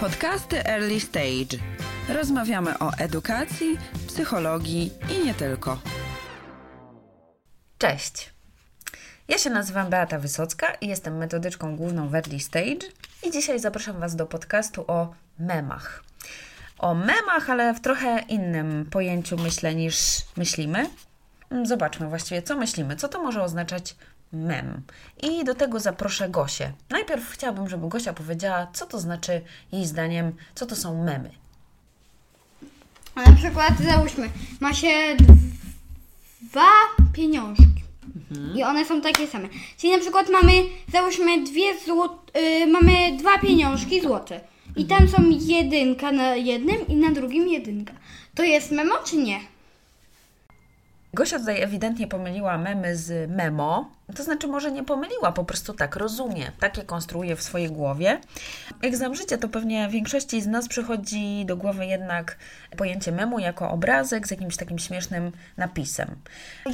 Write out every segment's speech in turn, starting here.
Podcasty Early Stage. Rozmawiamy o edukacji, psychologii i nie tylko. Cześć. Ja się nazywam Beata Wysocka i jestem metodyczką główną w Early Stage i dzisiaj zapraszam Was do podcastu o memach. O memach, ale w trochę innym pojęciu myślę niż myślimy. Zobaczmy właściwie, co myślimy, co to może oznaczać mem. I do tego zaproszę Gosię. Najpierw chciałabym, żeby Gosia powiedziała, co to znaczy jej zdaniem, co to są memy. Na przykład załóżmy, ma się dwa pieniążki. I one są takie same. Czyli na przykład mamy, załóżmy dwie złot, y, mamy dwa pieniążki złote. I tam są jedynka na jednym i na drugim jedynka. To jest memo czy nie? Gosia tutaj ewidentnie pomyliła memy z memo, to znaczy może nie pomyliła, po prostu tak rozumie, takie konstruuje w swojej głowie. Jak znam życie, to pewnie większości z nas przychodzi do głowy jednak pojęcie memu jako obrazek z jakimś takim śmiesznym napisem.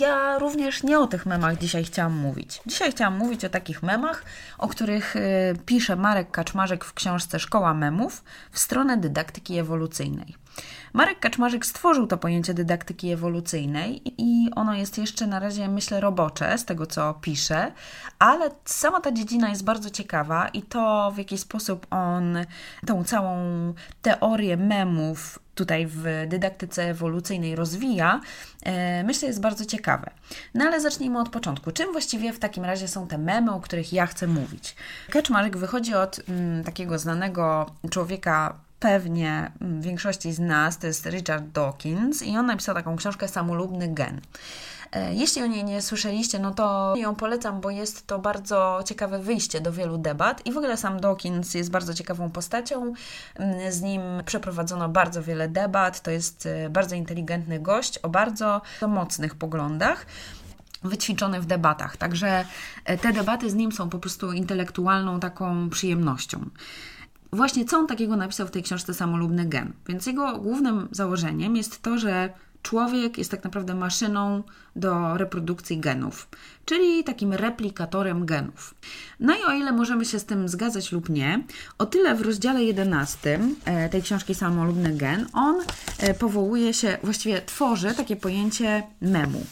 Ja również nie o tych memach dzisiaj chciałam mówić. Dzisiaj chciałam mówić o takich memach, o których y, pisze Marek Kaczmarzyk w książce Szkoła Memów w stronę dydaktyki ewolucyjnej. Marek Kaczmarzyk stworzył to pojęcie dydaktyki ewolucyjnej i ono jest jeszcze na razie, myślę, robocze z tego, co pisze, ale sama ta dziedzina jest bardzo ciekawa i to, w jaki sposób on tą całą teorię memów tutaj w dydaktyce ewolucyjnej rozwija, e, myślę, jest bardzo ciekawe. No ale zacznijmy od początku. Czym właściwie w takim razie są te memy, o których ja chcę mówić? Kaczmarek wychodzi od mm, takiego znanego człowieka pewnie większości z nas, to jest Richard Dawkins i on napisał taką książkę Samolubny gen. E, jeśli o niej nie słyszeliście, no to ją polecam, bo jest to bardzo ciekawe wyjście do wielu debat i w ogóle sam Dawkins jest bardzo ciekawą postacią. Z nim przeprowadzono bardzo wiele debat. To jest e, bardzo inteligentny gość o bardzo mocnych poglądach wyćwiczony w debatach. Także e, te debaty z nim są po prostu intelektualną taką przyjemnością właśnie co on takiego napisał w tej książce Samolubny Gen. Więc jego głównym założeniem jest to, że człowiek jest tak naprawdę maszyną do reprodukcji genów, czyli takim replikatorem genów. No i o ile możemy się z tym zgadzać lub nie, o tyle w rozdziale 11 e, tej książki Samolubny Gen on e, powołuje się, właściwie tworzy takie pojęcie memu.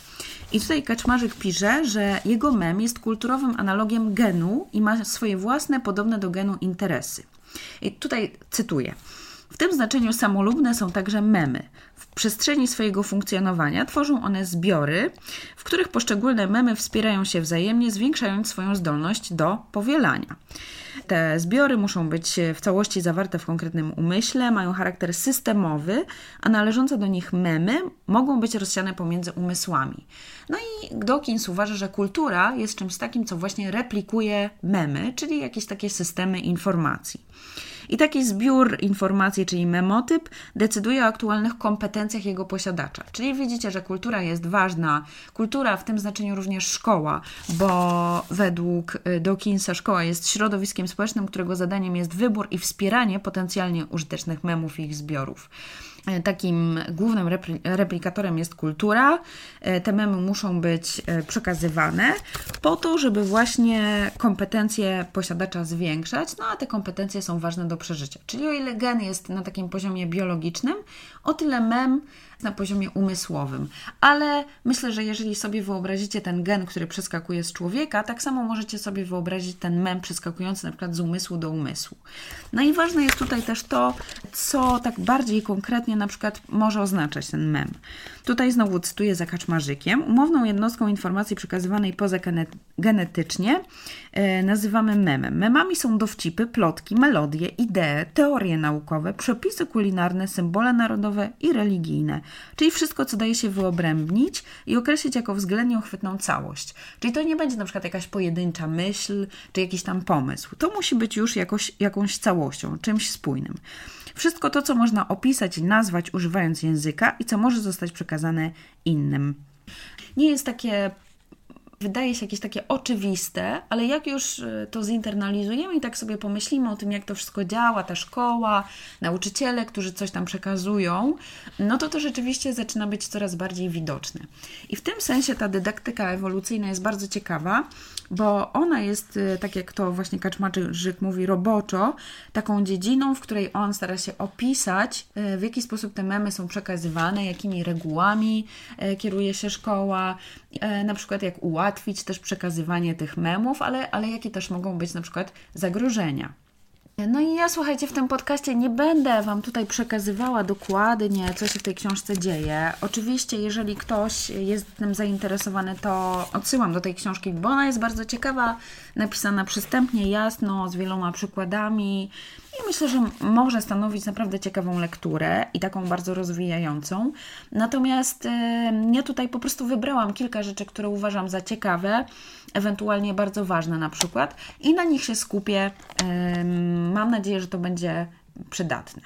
I tutaj Kaczmarzyk pisze, że jego mem jest kulturowym analogiem genu i ma swoje własne, podobne do genu interesy. I tutaj cytuję. W tym znaczeniu samolubne są także memy. W przestrzeni swojego funkcjonowania tworzą one zbiory, w których poszczególne memy wspierają się wzajemnie, zwiększając swoją zdolność do powielania. Te zbiory muszą być w całości zawarte w konkretnym umyśle, mają charakter systemowy, a należące do nich memy mogą być rozsiane pomiędzy umysłami. No i Dawkins uważa, że kultura jest czymś takim, co właśnie replikuje memy, czyli jakieś takie systemy informacji. I taki zbiór informacji, czyli memotyp, decyduje o aktualnych kompetencjach jego posiadacza. Czyli widzicie, że kultura jest ważna. Kultura w tym znaczeniu również szkoła, bo według y, Dawkinsa szkoła jest środowiskiem społecznym, którego zadaniem jest wybór i wspieranie potencjalnie użytecznych memów i ich zbiorów. E, takim głównym replikatorem jest kultura. E, te memy muszą być e, przekazywane po to, żeby właśnie kompetencje posiadacza zwiększać, no a te kompetencje są ważne do przeżycia. Czyli o ile gen jest na takim poziomie biologicznym, o tyle mem na poziomie umysłowym. Ale myślę, że jeżeli sobie wyobrazicie ten gen, który przeskakuje z człowieka, tak samo możecie sobie wyobrazić ten mem przeskakujący na przykład z umysłu do umysłu. No i ważne jest tutaj też to, co tak bardziej konkretnie na przykład może oznaczać ten mem. Tutaj znowu cytuję za kaczmarzykiem. Umowną jednostką informacji przekazywanej pozagenetycznie e, nazywamy memem. Memami są dowcipy, plotki, melodie, idee, teorie naukowe, przepisy kulinarne, symbole narodowe i religijne. Czyli wszystko, co daje się wyobrębnić i określić jako względnie uchwytną całość. Czyli to nie będzie na przykład jakaś pojedyncza myśl, czy jakiś tam pomysł. To musi być już jakoś, jakąś całością, czymś spójnym. Wszystko to, co można opisać i nazwać używając języka i co może zostać przekazane innym. Nie jest takie wydaje się jakieś takie oczywiste, ale jak już y, to zinternalizujemy i tak sobie pomyślimy o tym, jak to wszystko działa, ta szkoła, nauczyciele, którzy coś tam przekazują, no to to rzeczywiście zaczyna być coraz bardziej widoczne. I w tym sensie ta dydaktyka ewolucyjna jest bardzo ciekawa, bo ona jest, y, tak jak to właśnie Kaczmarczyk mówi, roboczo, taką dziedziną, w której on stara się opisać, y, w jaki sposób te memy są przekazywane, jakimi regułami y, kieruje się szkoła, na przykład jak ułatwić też przekazywanie tych memów, ale, ale jakie też mogą być na przykład zagrożenia. No i ja słuchajcie, w tym podcaście nie będę Wam tutaj przekazywała dokładnie, co się w tej książce dzieje. Oczywiście, jeżeli ktoś jest tym zainteresowany, to odsyłam do tej książki, bo ona jest bardzo ciekawa, napisana przystępnie, jasno, z wieloma przykładami i myślę, że może stanowić naprawdę ciekawą lekturę i taką bardzo rozwijającą. Natomiast ja tutaj po prostu wybrałam kilka rzeczy, które uważam za ciekawe, ewentualnie bardzo ważne na przykład, i na nich się skupię. Mam nadzieję, że to będzie przydatne.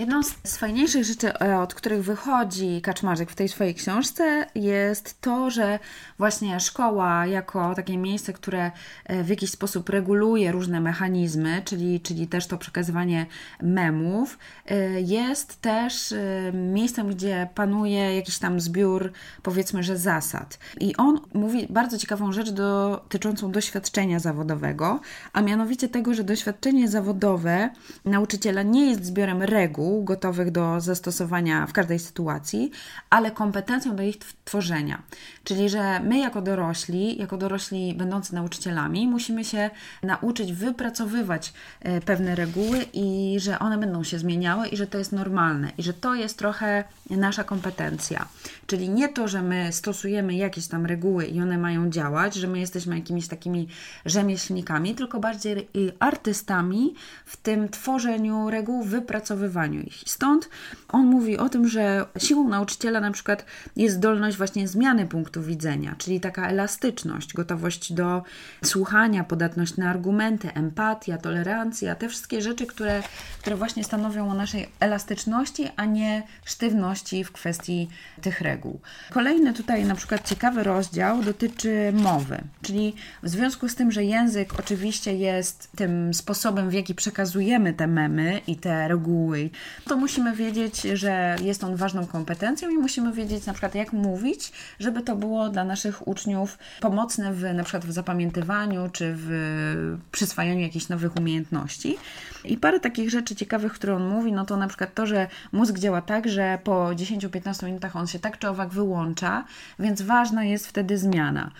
Jedną z fajniejszych rzeczy, e, od których wychodzi Kaczmarzyk w tej swojej książce, jest to, że właśnie szkoła, jako takie miejsce, które e, w jakiś sposób reguluje różne mechanizmy, czyli, czyli też to przekazywanie memów, e, jest też miejscem, gdzie panuje jakiś tam zbiór, powiedzmy, że zasad. I on mówi bardzo ciekawą rzecz dotyczącą doświadczenia zawodowego, a mianowicie tego, że doświadczenie zawodowe nauczyciela nie jest zbiorem reguł, gotowych do zastosowania w każdej sytuacji, ale kompetencją do ich tworzenia. Czyli, że my jako dorośli, jako dorośli będący nauczycielami, musimy się nauczyć wypracowywać e, pewne reguły i że one będą się zmieniały i że to jest normalne i że to jest trochę nasza kompetencja. Czyli nie to, że my stosujemy jakieś tam reguły i one mają działać, że my jesteśmy jakimiś takimi rzemieślnikami, tylko bardziej artystami w tym tworzeniu reguł, wypracowywaniu ich. Stąd on mówi o tym, że siłą nauczyciela na przykład jest zdolność właśnie zmiany punktu widzenia, czyli taka elastyczność, gotowość do słuchania, podatność na argumenty, empatia, tolerancja, te wszystkie rzeczy, które, które właśnie stanowią o naszej elastyczności, a nie sztywności w kwestii tych reguł. Kolejny tutaj na przykład ciekawy rozdział dotyczy mowy, czyli w związku z tym, że język oczywiście jest tym sposobem, w jaki przekazujemy te memy i te reguły, to musimy wiedzieć, że jest on ważną kompetencją i musimy wiedzieć na przykład jak mówić, żeby to było dla naszych uczniów pomocne w na przykład w zapamiętywaniu czy w przyswajaniu jakichś nowych umiejętności. I parę takich rzeczy ciekawych, które on mówi, no to na przykład to, że mózg działa tak, że po 10-15 minutach on się tak czy owak wyłącza, więc ważna jest wtedy zmiana.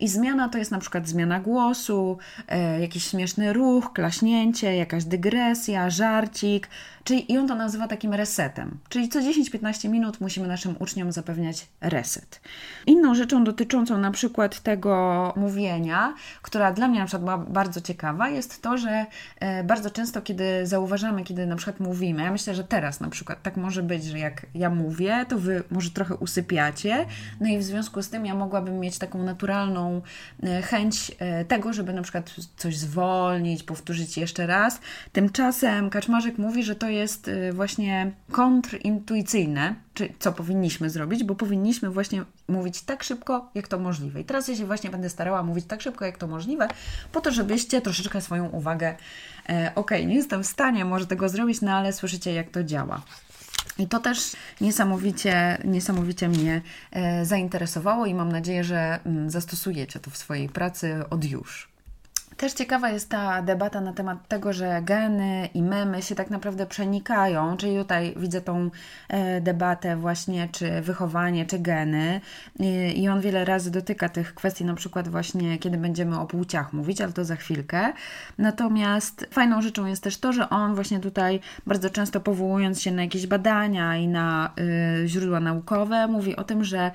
I zmiana to jest na przykład zmiana głosu, e, jakiś śmieszny ruch, klaśnięcie, jakaś dygresja, żarcik, czyli i on to nazywa takim resetem. Czyli co 10-15 minut musimy naszym uczniom zapewniać reset. Inną rzeczą dotyczącą na przykład tego mówienia, która dla mnie na przykład była bardzo ciekawa, jest to, że e, bardzo często, kiedy zauważamy, kiedy na przykład mówimy, ja myślę, że teraz na przykład tak może być, że jak ja mówię, to wy może trochę usypiacie, no i w związku z tym ja mogłabym mieć taką naturalną E, chęć e, tego, żeby na przykład coś zwolnić, powtórzyć jeszcze raz. Tymczasem Kaczmarzyk mówi, że to jest e, właśnie kontrintuicyjne, czy co powinniśmy zrobić, bo powinniśmy właśnie mówić tak szybko, jak to możliwe. I teraz ja się właśnie będę starała mówić tak szybko, jak to możliwe, po to, żebyście troszeczkę swoją uwagę, e, ok, nie jestem w stanie może tego zrobić, no ale słyszycie, jak to działa. I to też niesamowicie, niesamowicie mnie e, zainteresowało i mam nadzieję, że mm, zastosujecie to w swojej pracy od już. Też ciekawa jest ta debata na temat tego, że geny i memy się tak naprawdę przenikają, czyli tutaj widzę tą e, debatę właśnie, czy wychowanie, czy geny. I on wiele razy dotyka tych kwestii, na przykład właśnie kiedy będziemy o płciach mówić, ale to za chwilkę. Natomiast fajną rzeczą jest też to, że on właśnie tutaj bardzo często powołując się na jakieś badania i na y, źródła naukowe, mówi o tym, że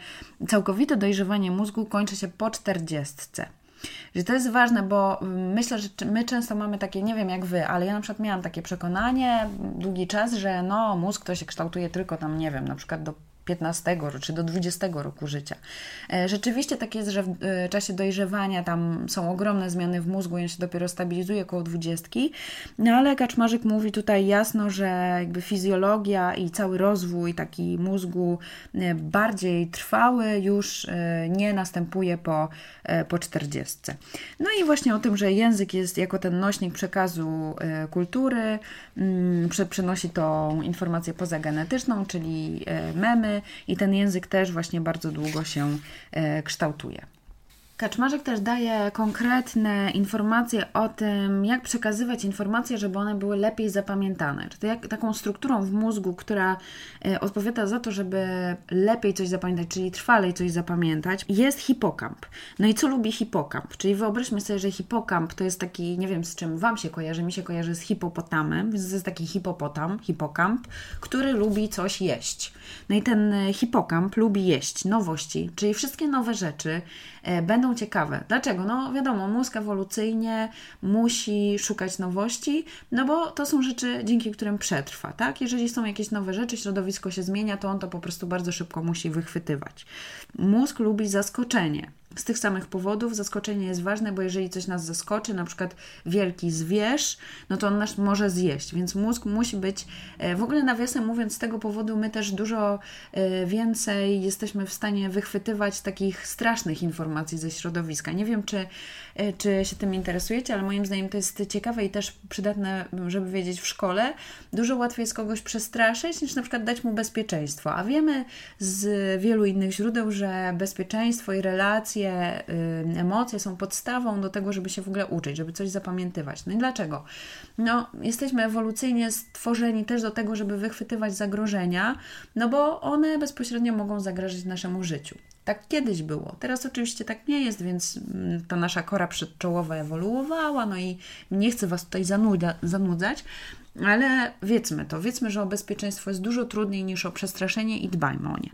całkowite dojrzewanie mózgu kończy się po czterdziestce że to jest ważne, bo myślę, że my często mamy takie, nie wiem jak wy, ale ja na przykład miałam takie przekonanie długi czas, że no mózg to się kształtuje tylko tam, nie wiem, na przykład do 15 czy do 20 roku życia. E, rzeczywiście tak jest, że w e, czasie dojrzewania tam są ogromne zmiany w mózgu on się dopiero stabilizuje około 20, no ale Kaczmarzyk mówi tutaj jasno, że jakby fizjologia i cały rozwój taki mózgu e, bardziej trwały już nie następuje po, po 40. No i właśnie o tym, że język jest jako ten nośnik przekazu kultury, mm, przenosi tą informację pozagenetyczną, czyli memy, i ten język też właśnie bardzo długo się e, kształtuje. Kaczmarzyk też daje konkretne informacje o tym, jak przekazywać informacje, żeby one były lepiej zapamiętane. Czyli jak, taką strukturą w mózgu, która e, odpowiada za to, żeby lepiej coś zapamiętać, czyli trwalej coś zapamiętać, jest hipokamp. No i co lubi hipokamp? Czyli wyobraźmy sobie, że hipokamp to jest taki, nie wiem z czym Wam się kojarzy, mi się kojarzy z hipopotamem, więc to jest taki hipopotam, hipokamp, który lubi coś jeść. No i ten e, hipokamp lubi jeść nowości, czyli wszystkie nowe rzeczy, E, będą ciekawe. Dlaczego? No wiadomo, mózg ewolucyjnie musi szukać nowości, no bo to są rzeczy, dzięki którym przetrwa, tak? Jeżeli są jakieś nowe rzeczy, środowisko się zmienia, to on to po prostu bardzo szybko musi wychwytywać. Mózg lubi zaskoczenie. Z tych samych powodów zaskoczenie jest ważne, bo jeżeli coś nas zaskoczy, na przykład wielki zwierz, no to on nas może zjeść, więc mózg musi być, e, w ogóle nawiasem mówiąc, z tego powodu my też dużo e, więcej jesteśmy w stanie wychwytywać takich strasznych informacji ze środowiska. Nie wiem, czy, e, czy się tym interesujecie, ale moim zdaniem to jest ciekawe i też przydatne, żeby wiedzieć w szkole. Dużo łatwiej jest kogoś przestraszyć, niż na przykład dać mu bezpieczeństwo, a wiemy z wielu innych źródeł, że bezpieczeństwo i relacje Y, emocje są podstawą do tego, żeby się w ogóle uczyć, żeby coś zapamiętywać. No i dlaczego? No, jesteśmy ewolucyjnie stworzeni też do tego, żeby wychwytywać zagrożenia, no bo one bezpośrednio mogą zagrażać naszemu życiu. Tak kiedyś było. Teraz oczywiście tak nie jest, więc mm, ta nasza kora przedczołowa ewoluowała, no i nie chcę Was tutaj zanudzać, ale wiedzmy to, wiedzmy, że o bezpieczeństwo jest dużo trudniej niż o przestraszenie i dbajmy o nie.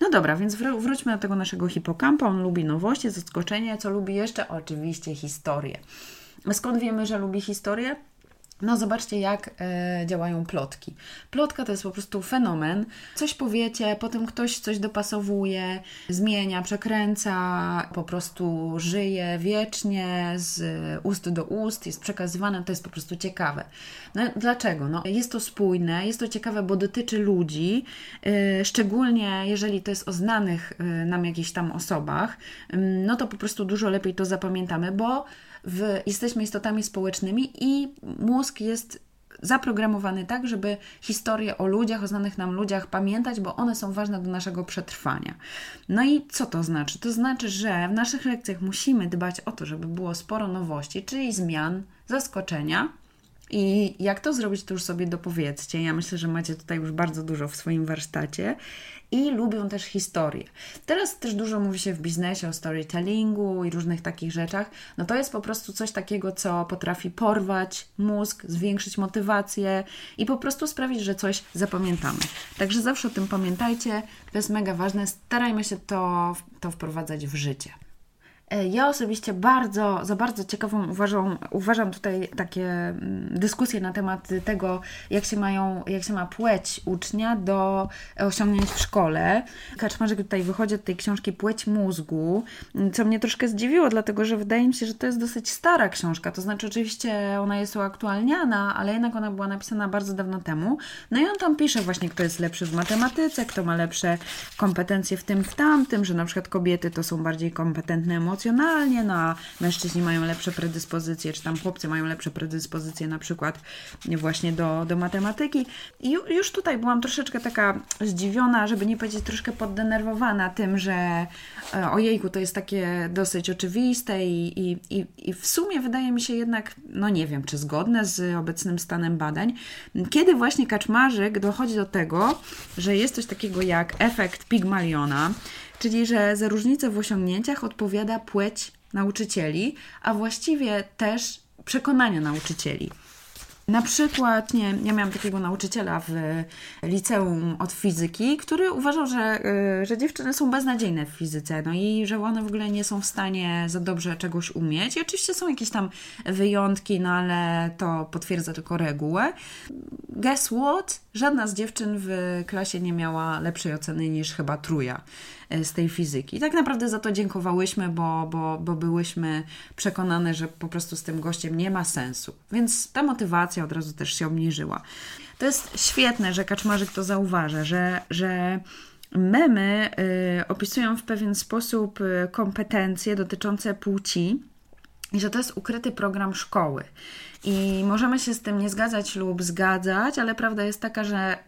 No dobra, więc wr wróćmy do tego naszego hipokampa. On lubi nowości, zaskoczenia, co lubi jeszcze? Oczywiście historię. Skąd wiemy, że lubi historię? No, zobaczcie, jak e, działają plotki. Plotka to jest po prostu fenomen. Coś powiecie, potem ktoś coś dopasowuje, zmienia, przekręca, po prostu żyje wiecznie z ust do ust, jest przekazywane, to jest po prostu ciekawe. No, dlaczego? No, jest to spójne, jest to ciekawe, bo dotyczy ludzi, e, szczególnie jeżeli to jest o znanych e, nam jakichś tam osobach, no to po prostu dużo lepiej to zapamiętamy, bo w, jesteśmy istotami społecznymi i mózg jest zaprogramowany tak, żeby historie o ludziach, o znanych nam ludziach pamiętać, bo one są ważne do naszego przetrwania. No i co to znaczy? To znaczy, że w naszych lekcjach musimy dbać o to, żeby było sporo nowości, czyli zmian, zaskoczenia, i jak to zrobić, to już sobie dopowiedzcie. Ja myślę, że macie tutaj już bardzo dużo w swoim warsztacie i lubią też historię. Teraz też dużo mówi się w biznesie o storytellingu i różnych takich rzeczach. No to jest po prostu coś takiego, co potrafi porwać mózg, zwiększyć motywację i po prostu sprawić, że coś zapamiętamy. Także zawsze o tym pamiętajcie. To jest mega ważne. Starajmy się to, to wprowadzać w życie. E, ja osobiście bardzo, za bardzo ciekawą uważam, uważam tutaj takie mm, dyskusje na temat tego, jak się, mają, jak się ma płeć ucznia do osiągnięć w szkole. Kaczmarzyk tutaj wychodzi od tej książki Płeć mózgu, co mnie troszkę zdziwiło, dlatego że wydaje mi się, że to jest dosyć stara książka. To znaczy, oczywiście ona jest uaktualniana, ale jednak ona była napisana bardzo dawno temu. No i on tam pisze właśnie, kto jest lepszy w matematyce, kto ma lepsze kompetencje w tym, w tamtym, że na przykład kobiety to są bardziej kompetentne emocjonalnie emocjonalnie, no a mężczyźni mają lepsze predyspozycje, czy tam chłopcy mają lepsze predyspozycje na przykład właśnie do, do matematyki. I już tutaj byłam troszeczkę taka zdziwiona, żeby nie powiedzieć troszkę poddenerwowana tym, że e, ojejku, to jest takie dosyć oczywiste i, i, i, i w sumie wydaje mi się jednak, no nie wiem, czy zgodne z obecnym stanem badań, kiedy właśnie Kaczmarzyk dochodzi do tego, że jest coś takiego jak efekt Pigmaliona, czyli że za różnicę w osiągnięciach odpowiada płeć nauczycieli, a właściwie też przekonania nauczycieli. Na przykład, nie, ja miałam takiego nauczyciela w liceum od fizyki, który uważał, że, y, że dziewczyny są beznadziejne w fizyce, no i że one w ogóle nie są w stanie za dobrze czegoś umieć. I oczywiście są jakieś tam wyjątki, no ale to potwierdza tylko regułę. Guess what? Żadna z dziewczyn w klasie nie miała lepszej oceny niż chyba truja. E, z tej fizyki. I tak naprawdę za to dziękowałyśmy, bo, bo, bo byłyśmy przekonane, że po prostu z tym gościem nie ma sensu. Więc ta motywacja od razu też się obniżyła. To jest świetne, że Kaczmarzyk to zauważa, że, że memy y, opisują w pewien sposób y, kompetencje dotyczące płci i że to jest ukryty program szkoły. I możemy się z tym nie zgadzać lub zgadzać, ale prawda jest taka, że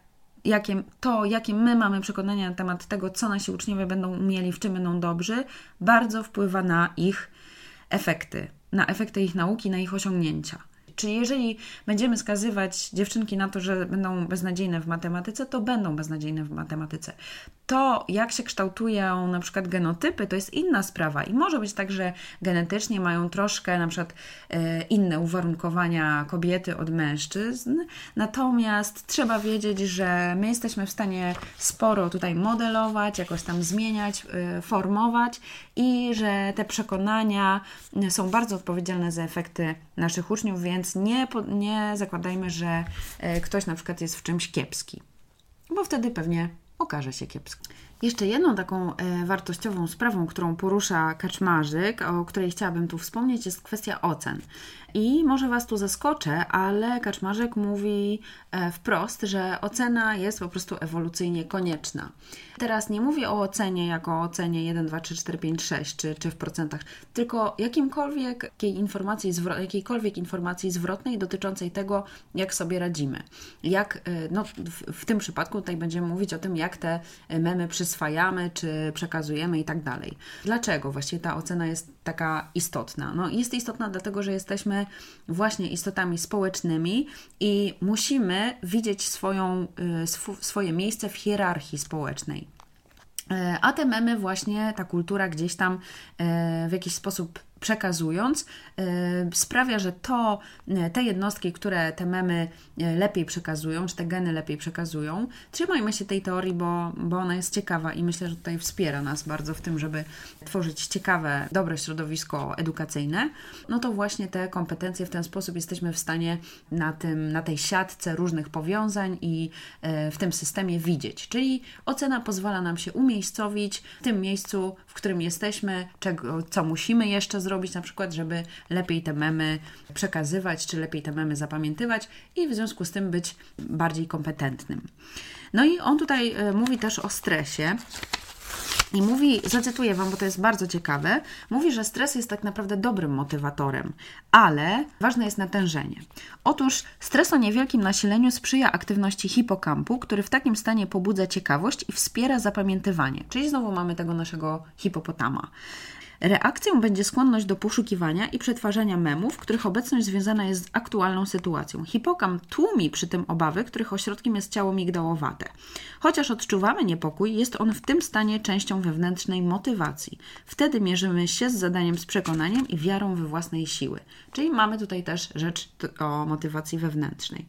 jakie, to, jakie my mamy przekonania na temat tego, co nasi uczniowie będą umieli, w czym będą dobrzy, bardzo wpływa na ich efekty, na efekty ich nauki, na ich osiągnięcia. Czyli jeżeli będziemy skazywać dziewczynki na to, że będą beznadziejne w matematyce, to będą beznadziejne w matematyce. To, jak się kształtują na przykład genotypy, to jest inna sprawa. I może być tak, że genetycznie mają troszkę na przykład e, inne uwarunkowania kobiety od mężczyzn. Natomiast trzeba wiedzieć, że my jesteśmy w stanie sporo tutaj modelować, jakoś tam zmieniać, e, formować i że te przekonania są bardzo odpowiedzialne za efekty naszych uczniów, więc nie, nie zakładajmy, że e, ktoś na przykład jest w czymś kiepski, bo wtedy pewnie okaże się kiepski. Jeszcze jedną taką e, wartościową sprawą, którą porusza Kaczmarzyk, o której chciałabym tu wspomnieć, jest kwestia ocen. I może Was tu zaskoczę, ale Kaczmarzyk mówi e, wprost, że ocena jest po prostu ewolucyjnie konieczna. Teraz nie mówię o ocenie jako o ocenie 1, 2, 3, 4, 5, 6 czy, czy w procentach, tylko jakimkolwiek informacji, jakiejkolwiek informacji zwrotnej dotyczącej tego, jak sobie radzimy. Jak, e, no, w, w tym przypadku tutaj będziemy mówić o tym, jak te memy przyswajamy, czy przekazujemy i tak dalej. Dlaczego właściwie ta ocena jest taka istotna? No, jest istotna dlatego, że jesteśmy właśnie istotami społecznymi i musimy widzieć swoją, y, sw swoje miejsce w hierarchii społecznej. E, a te memy, właśnie ta kultura gdzieś tam e, w jakiś sposób przekazując, y, sprawia, że to, y, te jednostki, które te memy y, lepiej przekazują, czy te geny lepiej przekazują, trzymajmy się tej teorii, bo, bo ona jest ciekawa i myślę, że tutaj wspiera nas bardzo w tym, żeby tworzyć ciekawe, dobre środowisko edukacyjne, no to właśnie te kompetencje w ten sposób jesteśmy w stanie na, tym, na tej siatce różnych powiązań i w tym systemie widzieć. Czyli ocena pozwala nam się umiejscowić w tym miejscu, w którym jesteśmy, czego, co musimy jeszcze zrobić, na przykład, żeby lepiej te memy przekazywać, czy lepiej te memy zapamiętywać i w związku z tym być bardziej kompetentnym. No i on tutaj e, mówi też o stresie. I mówi, zacytuję Wam, bo to jest bardzo ciekawe, mówi, że stres jest tak naprawdę dobrym motywatorem, ale ważne jest natężenie. Otóż stres o niewielkim nasileniu sprzyja aktywności hipokampu, który w takim stanie pobudza ciekawość i wspiera zapamiętywanie. Czyli znowu mamy tego naszego hipopotama. Reakcją będzie skłonność do poszukiwania i przetwarzania memów, których obecność związana jest z aktualną sytuacją. Hipokam tłumi przy tym obawy, których ośrodkiem jest ciało migdałowate. Chociaż odczuwamy niepokój, jest on w tym stanie częścią wewnętrznej motywacji. Wtedy mierzymy się z zadaniem z przekonaniem i wiarą we własnej siły. Czyli mamy tutaj też rzecz o motywacji wewnętrznej.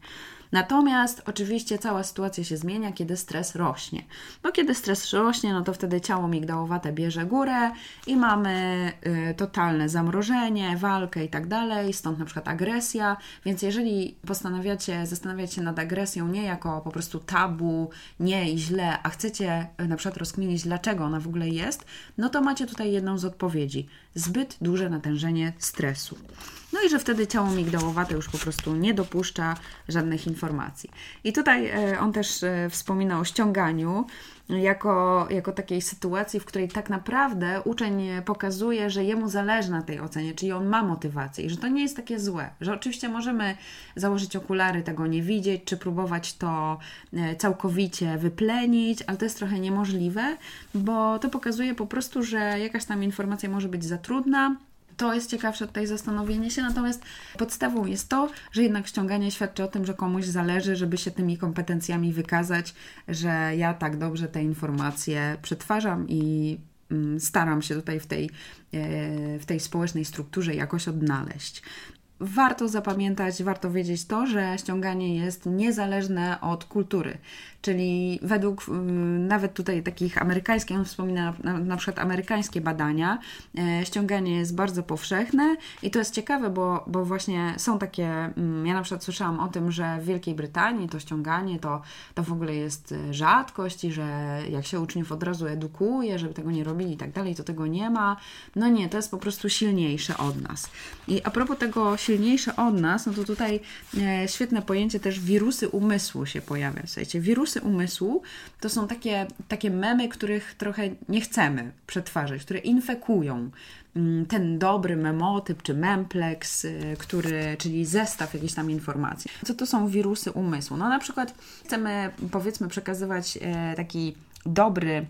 Natomiast oczywiście cała sytuacja się zmienia, kiedy stres rośnie. Bo kiedy stres rośnie, no to wtedy ciało migdałowate bierze górę i mamy y, totalne zamrożenie, walkę i tak dalej, stąd na przykład agresja. Więc jeżeli postanawiacie zastanawiać się nad agresją nie jako po prostu tabu, nie i źle, a chcecie y, na przykład rozkminić, dlaczego ona w ogóle jest, no to macie tutaj jedną z odpowiedzi. Zbyt duże natężenie stresu. No i że wtedy ciało migdałowate już po prostu nie dopuszcza żadnych informacji. I tutaj e, on też e, wspomina o ściąganiu jako, jako takiej sytuacji, w której tak naprawdę uczeń pokazuje, że jemu zależy na tej ocenie, czyli on ma motywację i że to nie jest takie złe, że oczywiście możemy założyć okulary, tego nie widzieć, czy próbować to e, całkowicie wyplenić, ale to jest trochę niemożliwe, bo to pokazuje po prostu, że jakaś tam informacja może być za trudna, to jest ciekawsze tutaj zastanowienie się, natomiast podstawą jest to, że jednak ściąganie świadczy o tym, że komuś zależy, żeby się tymi kompetencjami wykazać, że ja tak dobrze te informacje przetwarzam i mm, staram się tutaj w tej, e, w tej społecznej strukturze jakoś odnaleźć warto zapamiętać, warto wiedzieć to, że ściąganie jest niezależne od kultury. Czyli według mm, nawet tutaj takich amerykańskich, on wspomina na, na przykład amerykańskie badania, e, ściąganie jest bardzo powszechne i to jest ciekawe, bo, bo właśnie są takie, mm, ja na przykład słyszałam o tym, że w Wielkiej Brytanii to ściąganie to, to w ogóle jest e, rzadkość i że jak się uczniów od razu edukuje, żeby tego nie robili i tak dalej, to tego nie ma. No nie, to jest po prostu silniejsze od nas. I a propos tego silniejsze od nas, no to tutaj e, świetne pojęcie też wirusy umysłu się pojawia. Słuchajcie, wirusy umysłu to są takie, takie memy, których trochę nie chcemy przetwarzać, które infekują mm, ten dobry memotyp czy memplex, y, który, czyli zestaw jakichś tam informacji. Co to są wirusy umysłu? No na przykład chcemy powiedzmy przekazywać e, taki dobry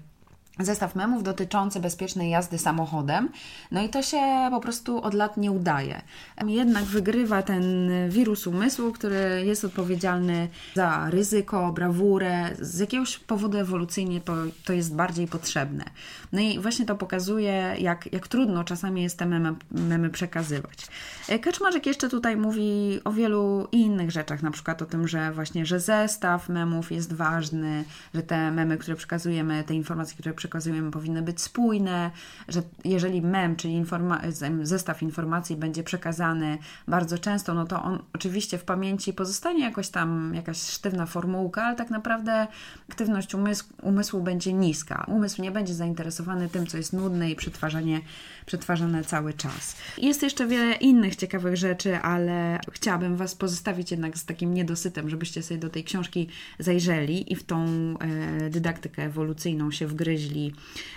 zestaw memów dotyczący bezpiecznej jazdy samochodem. No i to się po prostu od lat nie udaje. Jednak wygrywa ten wirus umysłu, który jest odpowiedzialny za ryzyko, brawurę. Z jakiegoś powodu ewolucyjnie to, to jest bardziej potrzebne. No i właśnie to pokazuje, jak, jak trudno czasami jest te memy, memy przekazywać. Kaczmarzyk jeszcze tutaj mówi o wielu innych rzeczach, na przykład o tym, że właśnie, że zestaw memów jest ważny, że te memy, które przekazujemy, te informacje, które przekazujemy, przekazujemy, powinny być spójne, że jeżeli mem, czyli informa zestaw informacji będzie przekazany bardzo często, no to on oczywiście w pamięci pozostanie jakoś tam jakaś sztywna formułka, ale tak naprawdę aktywność umysł, umysłu będzie niska. Umysł nie będzie zainteresowany tym, co jest nudne i przetwarzanie, przetwarzane cały czas. Jest jeszcze wiele innych ciekawych rzeczy, ale chciałabym Was pozostawić jednak z takim niedosytem, żebyście sobie do tej książki zajrzeli i w tą e, dydaktykę ewolucyjną się wgryźli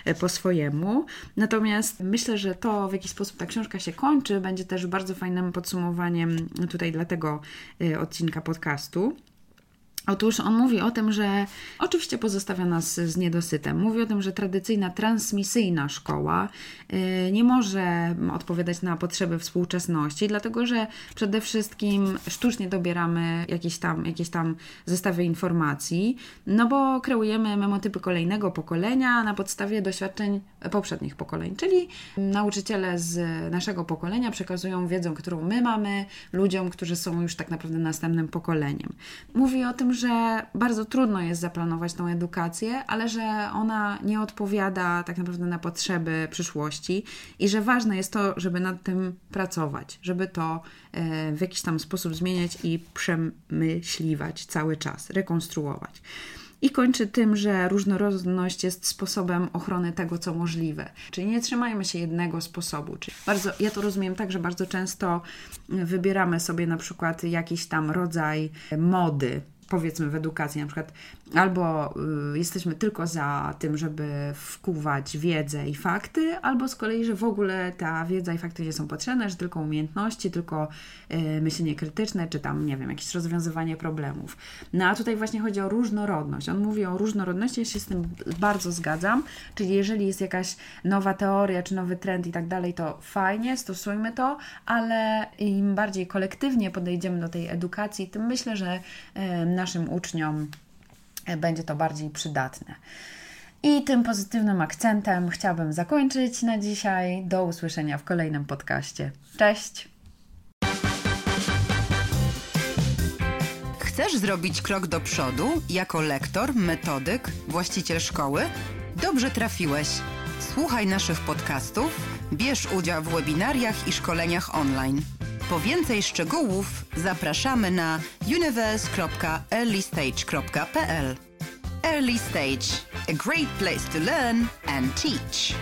E, po swojemu. Natomiast myślę, że to, w jaki sposób ta książka się kończy, będzie też bardzo fajnym podsumowaniem tutaj dla tego e, odcinka podcastu. Otóż on mówi o tym, że oczywiście pozostawia nas z niedosytem. Mówi o tym, że tradycyjna, transmisyjna szkoła y, nie może odpowiadać na potrzeby współczesności, dlatego że przede wszystkim sztucznie dobieramy jakieś tam, jakieś tam zestawy informacji, no bo kreujemy memotypy kolejnego pokolenia na podstawie doświadczeń poprzednich pokoleń, czyli nauczyciele z naszego pokolenia przekazują wiedzę, którą my mamy ludziom, którzy są już tak naprawdę następnym pokoleniem. Mówi o tym, że bardzo trudno jest zaplanować tą edukację, ale że ona nie odpowiada tak naprawdę na potrzeby przyszłości i że ważne jest to, żeby nad tym pracować, żeby to e, w jakiś tam sposób zmieniać i przemyśliwać cały czas, rekonstruować. I kończy tym, że różnorodność jest sposobem ochrony tego, co możliwe. Czyli nie trzymajmy się jednego sposobu. Czyli bardzo, ja to rozumiem tak, że bardzo często wybieramy sobie na przykład jakiś tam rodzaj mody, powiedzmy w edukacji, na przykład albo y, jesteśmy tylko za tym, żeby wkuwać wiedzę i fakty, albo z kolei, że w ogóle ta wiedza i fakty nie są potrzebne, że tylko umiejętności, tylko y, myślenie krytyczne, czy tam, nie wiem, jakieś rozwiązywanie problemów. No a tutaj właśnie chodzi o różnorodność. On mówi o różnorodności, ja się z tym bardzo zgadzam, czyli jeżeli jest jakaś nowa teoria, czy nowy trend i tak dalej, to fajnie, stosujmy to, ale im bardziej kolektywnie podejdziemy do tej edukacji, tym myślę, że y, naszym uczniom będzie to bardziej przydatne. I tym pozytywnym akcentem chciałabym zakończyć na dzisiaj. Do usłyszenia w kolejnym podcaście. Cześć! Chcesz zrobić krok do przodu jako lektor, metodyk, właściciel szkoły? Dobrze trafiłeś. Słuchaj naszych podcastów, bierz udział w webinariach i szkoleniach online. Po więcej szczegółów zapraszamy na universe.earlystage.pl. Early Stage, a great place to learn and teach.